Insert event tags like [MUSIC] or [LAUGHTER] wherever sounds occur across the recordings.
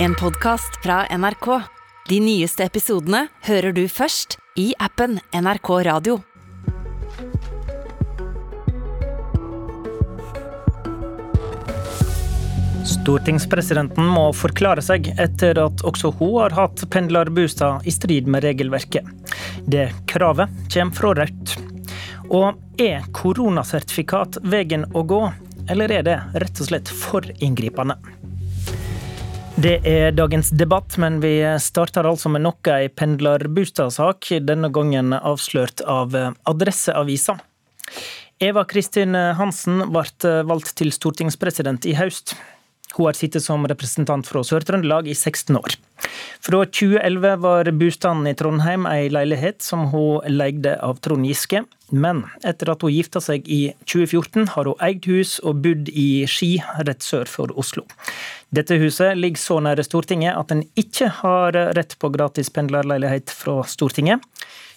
En podkast fra NRK. De nyeste episodene hører du først i appen NRK Radio. Stortingspresidenten må forklare seg etter at også hun har hatt pendlerbostad i strid med regelverket. Det kravet kommer fra Rødt. Og er koronasertifikat veien å gå, eller er det rett og slett for inngripende? Det er dagens debatt, men vi starter altså med nok ei pendlerbostadsak, denne gangen avslørt av Adresseavisa. Eva Kristin Hansen ble valgt til stortingspresident i høst. Hun har sittet som representant fra Sør-Trøndelag i 16 år. Fra 2011 var bostaden i Trondheim ei leilighet som hun leide av Trond Giske. Men etter at hun gifta seg i 2014, har hun eid hus og bodd i Ski, rett sør for Oslo. Dette huset ligger så nære Stortinget at en ikke har rett på gratis pendlerleilighet fra Stortinget.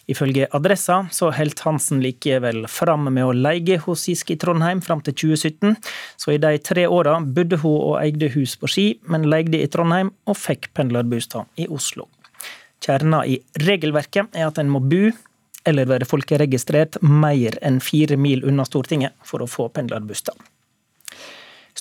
Ifølge Adressa så holdt Hansen likevel fram med å leie hos Giske i Trondheim fram til 2017, så i de tre åra bodde hun og eide hus på Ski, men leide i Trondheim og fikk pendlerbostad i Oslo. Kjerna i regelverket er at en må bo eller være folkeregistrert mer enn fire mil unna Stortinget for å få pendlerbostad.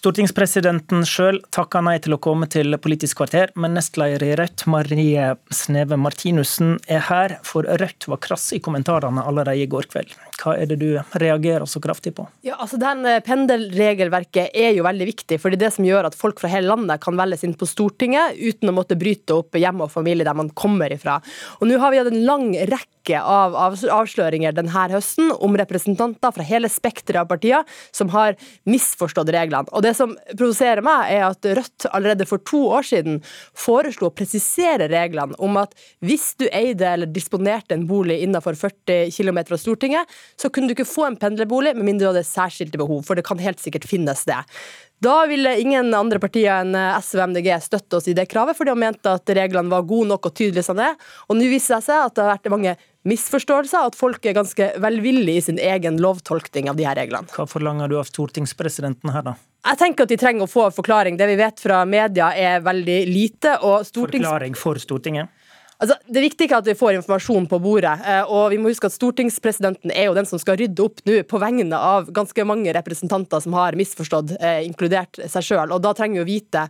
Stortingspresidenten sjøl takka nei til å komme til Politisk kvarter, men nestleder i Rødt, Marie Sneve Martinussen, er her, for Rødt var krass i kommentarene allerede i går kveld. Hva er det du reagerer så kraftig på? Ja, altså den Pendelregelverket er jo veldig viktig, fordi det det som gjør at folk fra hele landet kan velges inn på Stortinget uten å måtte bryte opp hjem og familie der man kommer ifra. Og nå har vi hatt en lang rekke av avsløringer denne høsten om representanter fra hele spekteret av partier som har misforstått reglene. Og Det som provoserer meg, er at Rødt allerede for to år siden foreslo å presisere reglene om at hvis du eide eller disponerte en bolig innenfor 40 km av Stortinget, så kunne du ikke få en pendlerbolig med mindre du hadde særskilte behov, for det kan helt sikkert finnes det. Da ville ingen andre partier enn SV og MDG støtte oss i det kravet, for de mente at reglene var gode nok og tydelige som det. Og nå viser det seg at det har vært mange misforståelser, at folk er ganske velvillige i sin egen lovtolkning av de her reglene. Hva forlanger du av stortingspresidenten her, da? Jeg tenker at de trenger å få forklaring. Det vi vet fra media er veldig lite. og stortings... Forklaring for Stortinget? Altså, det viktige er at vi får informasjon på bordet. Eh, og vi må huske at Stortingspresidenten er jo den som skal rydde opp nå på vegne av ganske mange representanter som har misforstått, eh, inkludert seg sjøl. Da trenger vi å vite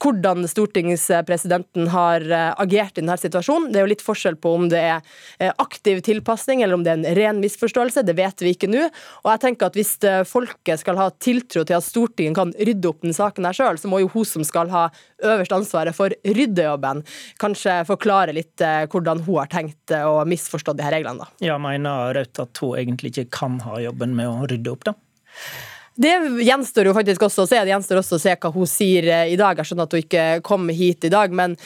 hvordan stortingspresidenten har eh, agert i denne situasjonen. Det er jo litt forskjell på om det er aktiv tilpasning eller om det er en ren misforståelse. Det vet vi ikke nå. Og jeg tenker at hvis folket skal ha tiltro til at Stortinget kan rydde opp den saken her sjøl, så må jo hun som skal ha øverste ansvaret for ryddejobben, kanskje forklare litt litt eh, hvordan hun har tenkt eh, å misforstå de her reglene. Da. Ja, Mener Raudt at hun egentlig ikke kan ha jobben med å rydde opp, da? Det gjenstår jo faktisk også å se. Det gjenstår også å se hva hun sier eh, i dag. Jeg skjønner at hun ikke kom hit i dag, men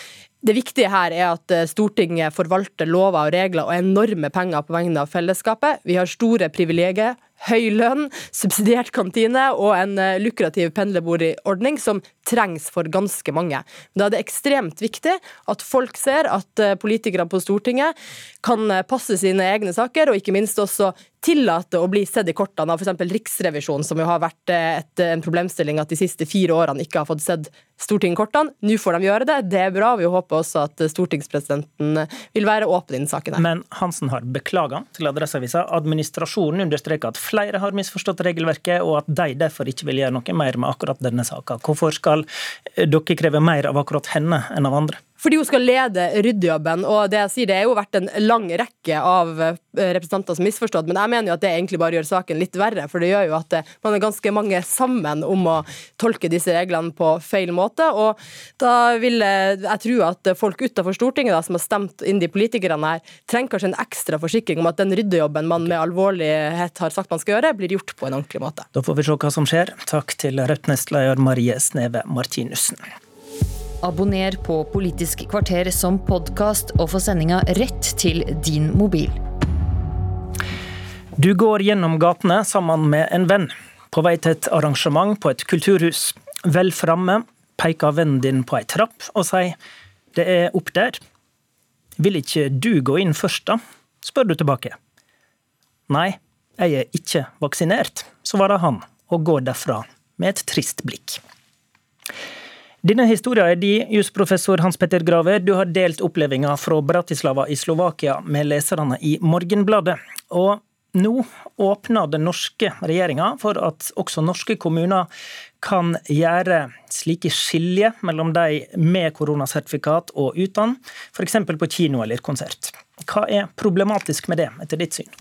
det viktige her er at Stortinget forvalter lover og regler og enorme penger på vegne av fellesskapet. Vi har store privilegier høy lønn, subsidiert kantine og en eh, lukrativ pendlerboligordning som trengs for ganske mange. Da er det ekstremt viktig at folk ser at eh, politikere på Stortinget kan eh, passe sine egne saker, og ikke minst også tillate å bli sett i kortene av f.eks. Riksrevisjonen, som jo har vært et, en problemstilling at de siste fire årene ikke har fått sett Stortinget-kortene. Nå får de gjøre det. Det er bra. Vi håper også at stortingspresidenten vil være åpen i denne saken. Her. Men Hansen har beklaga til Adresseavisa. Administrasjonen understreker at flere har misforstått regelverket, og at de derfor ikke vil gjøre noe mer med akkurat denne saka. Hvorfor skal dere kreve mer av akkurat henne enn av andre? Fordi hun skal lede ryddejobben. Og det jeg sier, det er jo vært en lang rekke av eh, representanter som misforstått, men jeg mener jo at det egentlig bare gjør saken litt verre. For det gjør jo at eh, man er ganske mange sammen om å tolke disse reglene på feil måte. Og da vil jeg tro at folk utenfor Stortinget da, som har stemt inn de politikerne her, trenger kanskje en ekstra forsikring om at den ryddejobben man med alvorlighet har sagt man skal gjøre, blir gjort på en ordentlig måte. Da får vi se hva som skjer. Takk til Rødt-nestleder Marie Sneve Martinussen. Abonner på Politisk kvarter som podkast og få sendinga rett til din mobil. Du går gjennom gatene sammen med en venn, på vei til et arrangement på et kulturhus. Vel framme peker vennen din på ei trapp og sier 'det er opp der'. Vil ikke du gå inn først, da? spør du tilbake. Nei, jeg er ikke vaksinert, svarer han og går derfra med et trist blikk. Denne historien er din, jusprofessor Hans Petter Grave. Du har delt opplevelser fra Bratislava i Slovakia med leserne i Morgenbladet. Og nå åpner den norske regjeringa for at også norske kommuner kan gjøre slike skilje mellom de med koronasertifikat og uten, f.eks. på kino eller konsert. Hva er problematisk med det, etter ditt syn?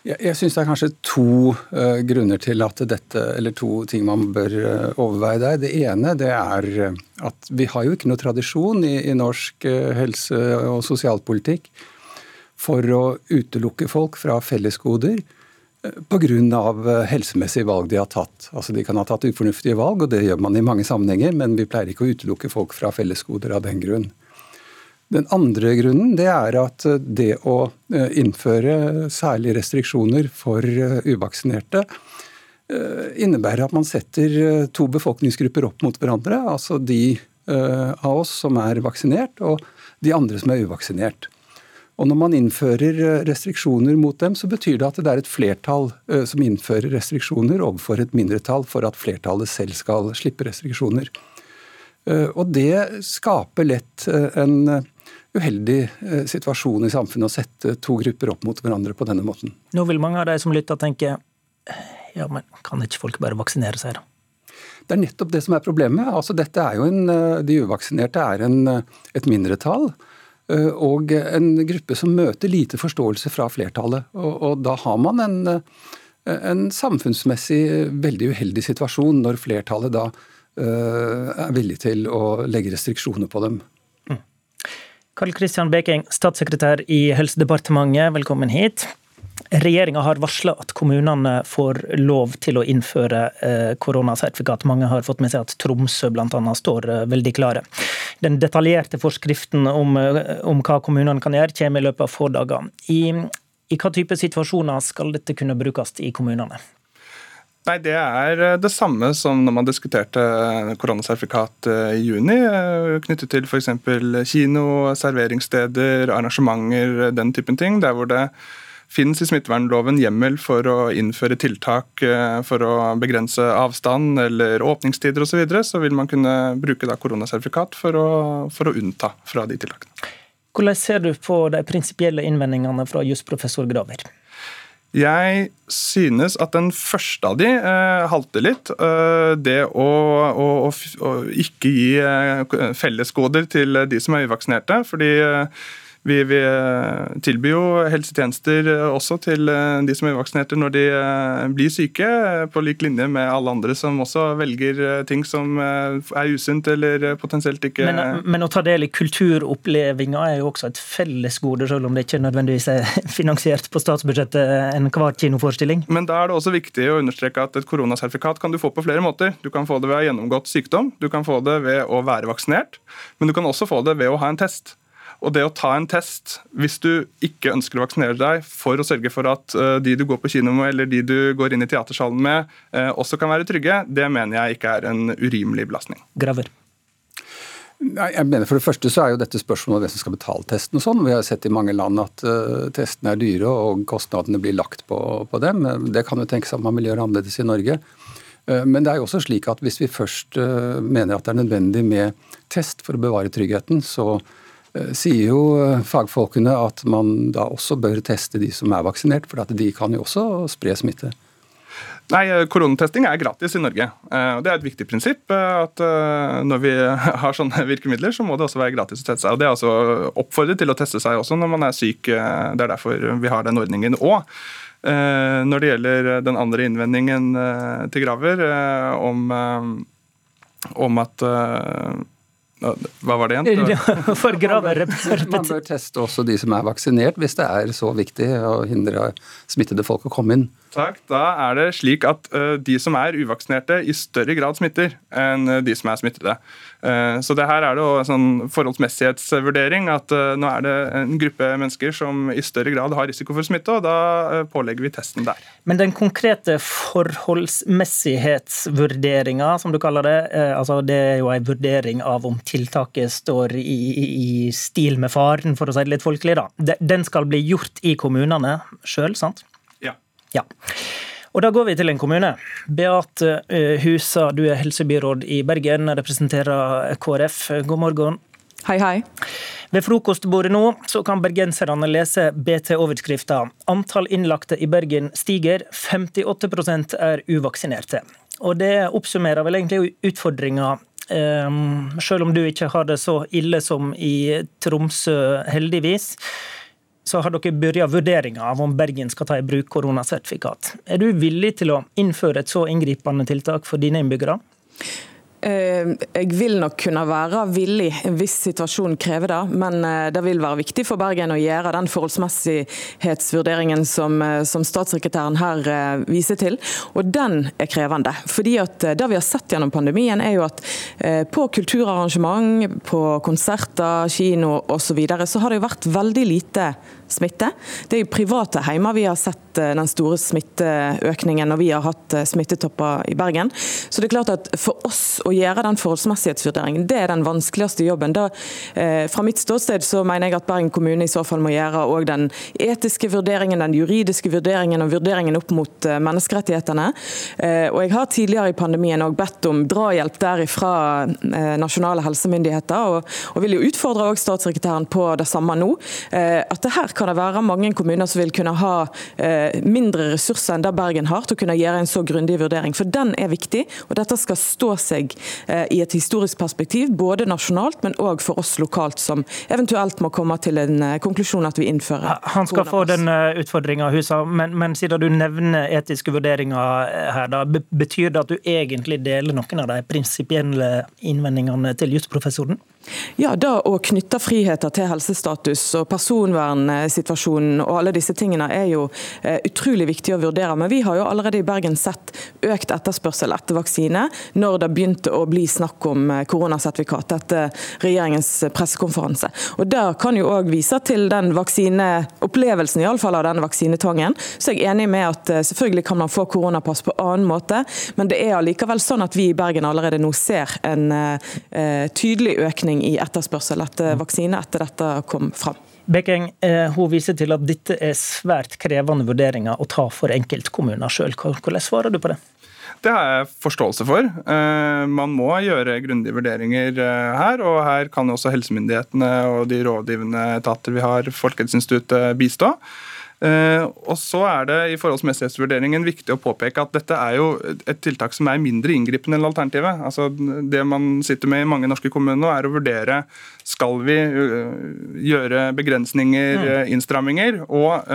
Jeg, jeg syns det er kanskje to uh, grunner til at dette, eller to ting man bør uh, overveie der. Det ene det er uh, at vi har jo ikke noe tradisjon i, i norsk helse- og sosialpolitikk for å utelukke folk fra fellesgoder pga. helsemessige valg de har tatt. Altså De kan ha tatt ufornuftige valg, og det gjør man i mange sammenhenger, men vi pleier ikke å utelukke folk fra fellesgoder av den grunn. Den andre grunnen det er at eh, det å eh, innføre særlige restriksjoner for eh, uvaksinerte innebærer at man setter to befolkningsgrupper opp mot hverandre. Altså de av oss som er vaksinert, og de andre som er uvaksinert. Og Når man innfører restriksjoner mot dem, så betyr det at det er et flertall som innfører restriksjoner overfor et mindretall for at flertallet selv skal slippe restriksjoner. Og Det skaper lett en uheldig eh, situasjon i samfunnet å sette to grupper opp mot hverandre på denne måten. Nå vil mange av de som lytter tenke ja, men kan ikke folk bare vaksinere seg, da? Det er nettopp det som er problemet. Altså, dette er jo en, eh, de uvaksinerte er en, eh, et mindretall. Og en gruppe som møter lite forståelse fra flertallet. Og, og da har man en, en, samfunnsmessig veldig uheldig situasjon når flertallet da uh, er villig til å legge restriksjoner på dem. Karl Kristian Beking, statssekretær i Helsedepartementet, velkommen hit. Regjeringa har varsla at kommunene får lov til å innføre eh, koronasertifikat. Mange har fått med seg at Tromsø bl.a. står eh, veldig klare. Den detaljerte forskriften om, eh, om hva kommunene kan gjøre, kommer i løpet av få dager. I, I hva type situasjoner skal dette kunne brukes i kommunene? Nei, Det er eh, det samme som når man diskuterte eh, koronasertifikat eh, i juni, knyttet til f.eks. kino, serveringssteder, arrangementer, den typen ting. Der hvor det finnes i smittevernloven hjemmel for å innføre tiltak for å begrense avstand eller åpningstider osv., så, videre, så vil man kunne bruke koronasertifikat for å, for å unnta fra de tiltakene. Hvordan ser du på de prinsipielle innvendingene fra jusprofessor Graver? Jeg synes at den første av de eh, halter litt. Eh, det å, å, å, ikke gi eh, fellesgoder til de som er uvaksinerte. fordi eh, vi, vi, eh, tilbyr jo helsetjenester eh, også til eh, de som er uvaksinerte når de blir syke, på lik linje med alle andre som også velger ting som er usunt eller potensielt ikke men, men, å ta del i kulturopplevelser er jo også et fellesgode, selv om det ikke nødvendigvis er [LAUGHS] finansiert på statsbudsjettet enhver kinoforestilling? Men da er det også viktig å understreke at et koronasertifikat kan du få på flere måter. Du kan få det ved å ha gjennomgått sykdom, du kan få det ved å være vaksinert, men du kan også få det ved å ha en test. Og det å ta en test hvis du ikke ønsker å vaksinere deg, for å sørge for at eh, de du går på kino med eller de du går inn i teatersalen med, eh, også kan være trygge, det mener jeg ikke er en urimelig belastning. Graver. Nei, jeg mener For det første så er jo dette spørsmålet om hvem som skal betale testen. og sånn. Vi har sett i mange land at uh, testene er dyre og kostnadene blir lagt på, på, dem. Det kan jo tenkes at man vil gjøre annerledes i Norge. Uh, men det er jo også slik at hvis vi først uh, mener at det er nødvendig med test for å bevare tryggheten, så sier jo eh, fagfolkene at man da også bør teste de som er vaksinert, for de kan jo også spre smitte. Nei, eh, Koronatesting er gratis i Norge. Det er et viktig prinsipp. at Når vi [LAUGHS] har sånne virkemidler, så må det også være gratis å teste seg. og Det er altså oppfordret til å teste seg også når man er syk. Det er derfor vi har den ordningen. Og når det gjelder den andre innvendingen til Graver om, om at hva var det igjen? For grave Man bør teste også de som er vaksinert, hvis det er så viktig å hindre smittede folk å komme inn. Takk. Da er det slik at uh, de som er uvaksinerte, i større grad smitter enn uh, de som er smittede. Uh, så det her er det en sånn forholdsmessighetsvurdering. At nå er det en gruppe mennesker som i større grad har risiko for smitte, og da pålegger vi testen der. Men den konkrete forholdsmessighetsvurderinga, som du kaller det, altså det er jo en vurdering av om tiltaket står i, i stil med faren, for å si det litt folkelig, da. Den skal bli gjort i kommunene sjøl, sant? Ja. Og Da går vi til en kommune. Beate Husa, du er helsebyråd i Bergen, representerer KrF. God morgen. Hei, hei. Ved frokostbordet nå så kan bergenserne lese BT-overskrifta 'Antall innlagte i Bergen stiger, 58% er uvaksinerte'. Og Det oppsummerer vel egentlig utfordringa Um, selv om du ikke har det så ille som i Tromsø, heldigvis, så har dere begynt vurderinga av om Bergen skal ta i bruk koronasertifikat. Er du villig til å innføre et så inngripende tiltak for dine innbyggere? Eh, jeg vil nok kunne være villig hvis situasjonen krever det, men eh, det vil være viktig for Bergen å gjøre den forholdsmessighetsvurderingen som, eh, som statssekretæren her viser til. Og den er krevende. fordi at Det vi har sett gjennom pandemien, er jo at på kulturarrangement, på konserter, kino osv., så, videre, så har det jo vært veldig lite smitte. Det er i private heimer vi har sett den store smitteøkningen når vi har hatt smittetopper i Bergen. Så det er klart at For oss å gjøre den forholdsmessighetsvurderingen, det er den vanskeligste jobben. Da, eh, fra mitt ståsted så mener jeg at Bergen kommune i så fall må gjøre òg den etiske vurderingen, den juridiske vurderingen og vurderingen opp mot menneskerettighetene. Og Jeg har tidligere i pandemien òg bedt om drahjelp derifra nasjonale helsemyndigheter, og, og vil jo utfordre òg statssekretæren på det samme nå. at det her kan det være mange kommuner som vil kunne ha eh, mindre ressurser enn det Bergen har til å kunne gjøre en så grundig vurdering. For den er viktig, og dette skal stå seg eh, i et historisk perspektiv, både nasjonalt, men òg for oss lokalt, som eventuelt må komme til en eh, konklusjon at vi innfører Han skal få den utfordringa, Husa, men, men, siden du nevner etiske vurderinger her, da, betyr det at du egentlig deler noen av de prinsipielle innvendingene til jusprofessoren? Ja, da å knytte friheter til helsestatus og personvernsituasjonen og alle disse tingene er jo eh, utrolig viktig å vurdere. Men vi har jo allerede i Bergen sett økt etterspørsel etter vaksine når det begynte å bli snakk om eh, koronasertifikat etter regjeringens pressekonferanse. Og Det kan jo òg vise til den vaksineopplevelsen i alle fall av den vaksinetvangen. Så jeg er enig med at eh, selvfølgelig kan man få koronapass på annen måte, men det er allikevel sånn at vi i Bergen allerede nå ser en tydelig økning økning i etterspørsel etter vaksine etter dette kom fram. Bekeng, eh, hun viser til at dette er svært krevende vurderinger å ta for enkeltkommuner sjøl. Hvordan svarer du på det? Det har jeg forståelse for. Eh, man må gjøre grundige vurderinger eh, her. Og her kan også helsemyndighetene og de rådgivende etater vi har, Folkehelseinstituttet, bistå. Eh, og så er det i forholdsmessighetsvurderingen viktig å påpeke at dette er jo et tiltak som er mindre inngripende enn alternativet. Altså Det man sitter med i mange norske kommuner nå, er å vurdere skal vi eh, gjøre begrensninger, mm. Eh, innstramminger. Og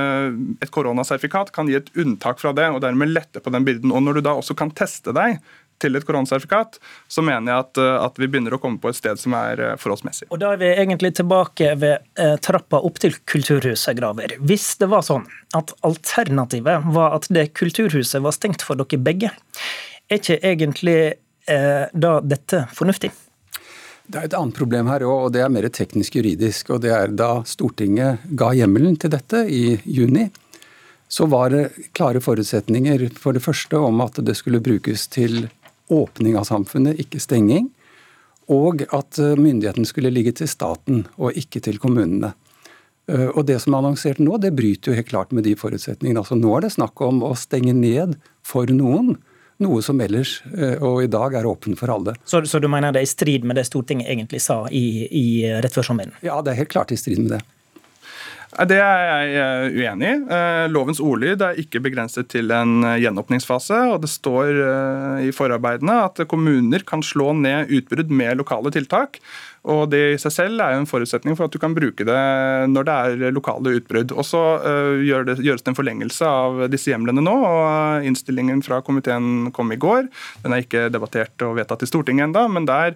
et koronasertifikat kan gi et unntak fra det, og dermed lette på den byrden. Og når du da også kan teste deg til et koronasertifikat, så mener jeg at, eh, at, vi begynner å komme på et sted som er eh, forholdsmessig. Og Da er vi egentlig tilbake ved eh, trappa opp til Kulturhuset Graver. Hvis det var sånn at alternativet var at det kulturhuset var stengt for dere begge, er ikke egentlig eh, da dette fornuftig? Det er et annet problem her òg, og det er mer teknisk juridisk. og det er Da Stortinget ga hjemmelen til dette i juni, så var det klare forutsetninger for det første om at det skulle brukes til åpning av samfunnet, ikke stenging. Og at eh, myndigheten skulle ligge til staten og ikke til kommunene. Eh, og Det som er annonsert nå, det bryter jo helt klart med de forutsetningene. Altså Nå er det snakk om å stenge ned for noen. Noe som ellers eh, og i dag er åpen for alle. Så, så du mener det er i strid med det Stortinget egentlig sa i, i rett før sommeren? Ja, det er helt klart i strid med det. Det er jeg eh, uenig i. Eh, lovens ordlyd er ikke begrenset til en eh, gjenåpningsfase. og Det står i forarbeidene at kommuner kan slå ned utbrudd med lokale tiltak. Og Det i seg selv er jo en forutsetning for at du kan bruke det når det er lokale utbrudd. Og Så gjør gjøres det en forlengelse av disse hjemlene nå. og Innstillingen fra komiteen kom i går. Den er ikke debattert og vedtatt i Stortinget ennå, men der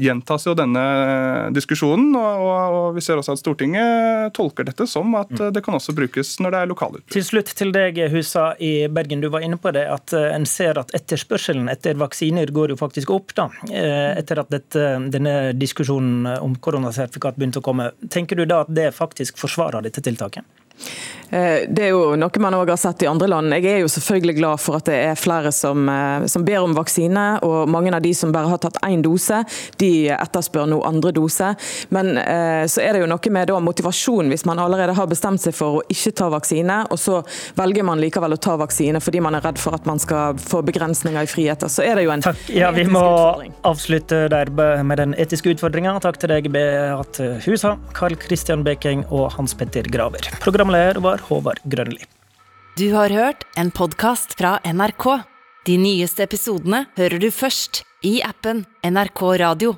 gjentas jo denne diskusjonen. Og, og, Vi ser også at Stortinget tolker dette som at det kan også brukes når det er lokale utbrudd. Til slutt til deg, Husa i Bergen. Du var inne på det at eh, en ser at etterspørselen etter vaksiner går jo faktisk opp. da, eh, Etter at dette, denne diskusjonen om koronasertifikat begynte å komme. Tenker du da at det faktisk forsvarer dette tiltaket? Eh, det er jo noe man også har sett i andre land. Jeg er jo selvfølgelig glad for at det er flere som, eh, som ber om vaksine. og Mange av de som bare har tatt én dose, de etterspør nå andre dose. Men eh, så er det jo noe med da, motivasjon hvis man allerede har bestemt seg for å ikke ta vaksine, og så velger man likevel å ta vaksine fordi man er redd for at man skal få begrensninger i friheter. Så er det jo en Takk. Ja, Vi må avslutte der med den etiske utfordringa. Takk til deg, Beate Husa, Carl Christian Beking og Hans Petter Graver. Programleder var Håvard Grønli. Du har hørt en podkast fra NRK. De nyeste episodene hører du først i appen NRK Radio.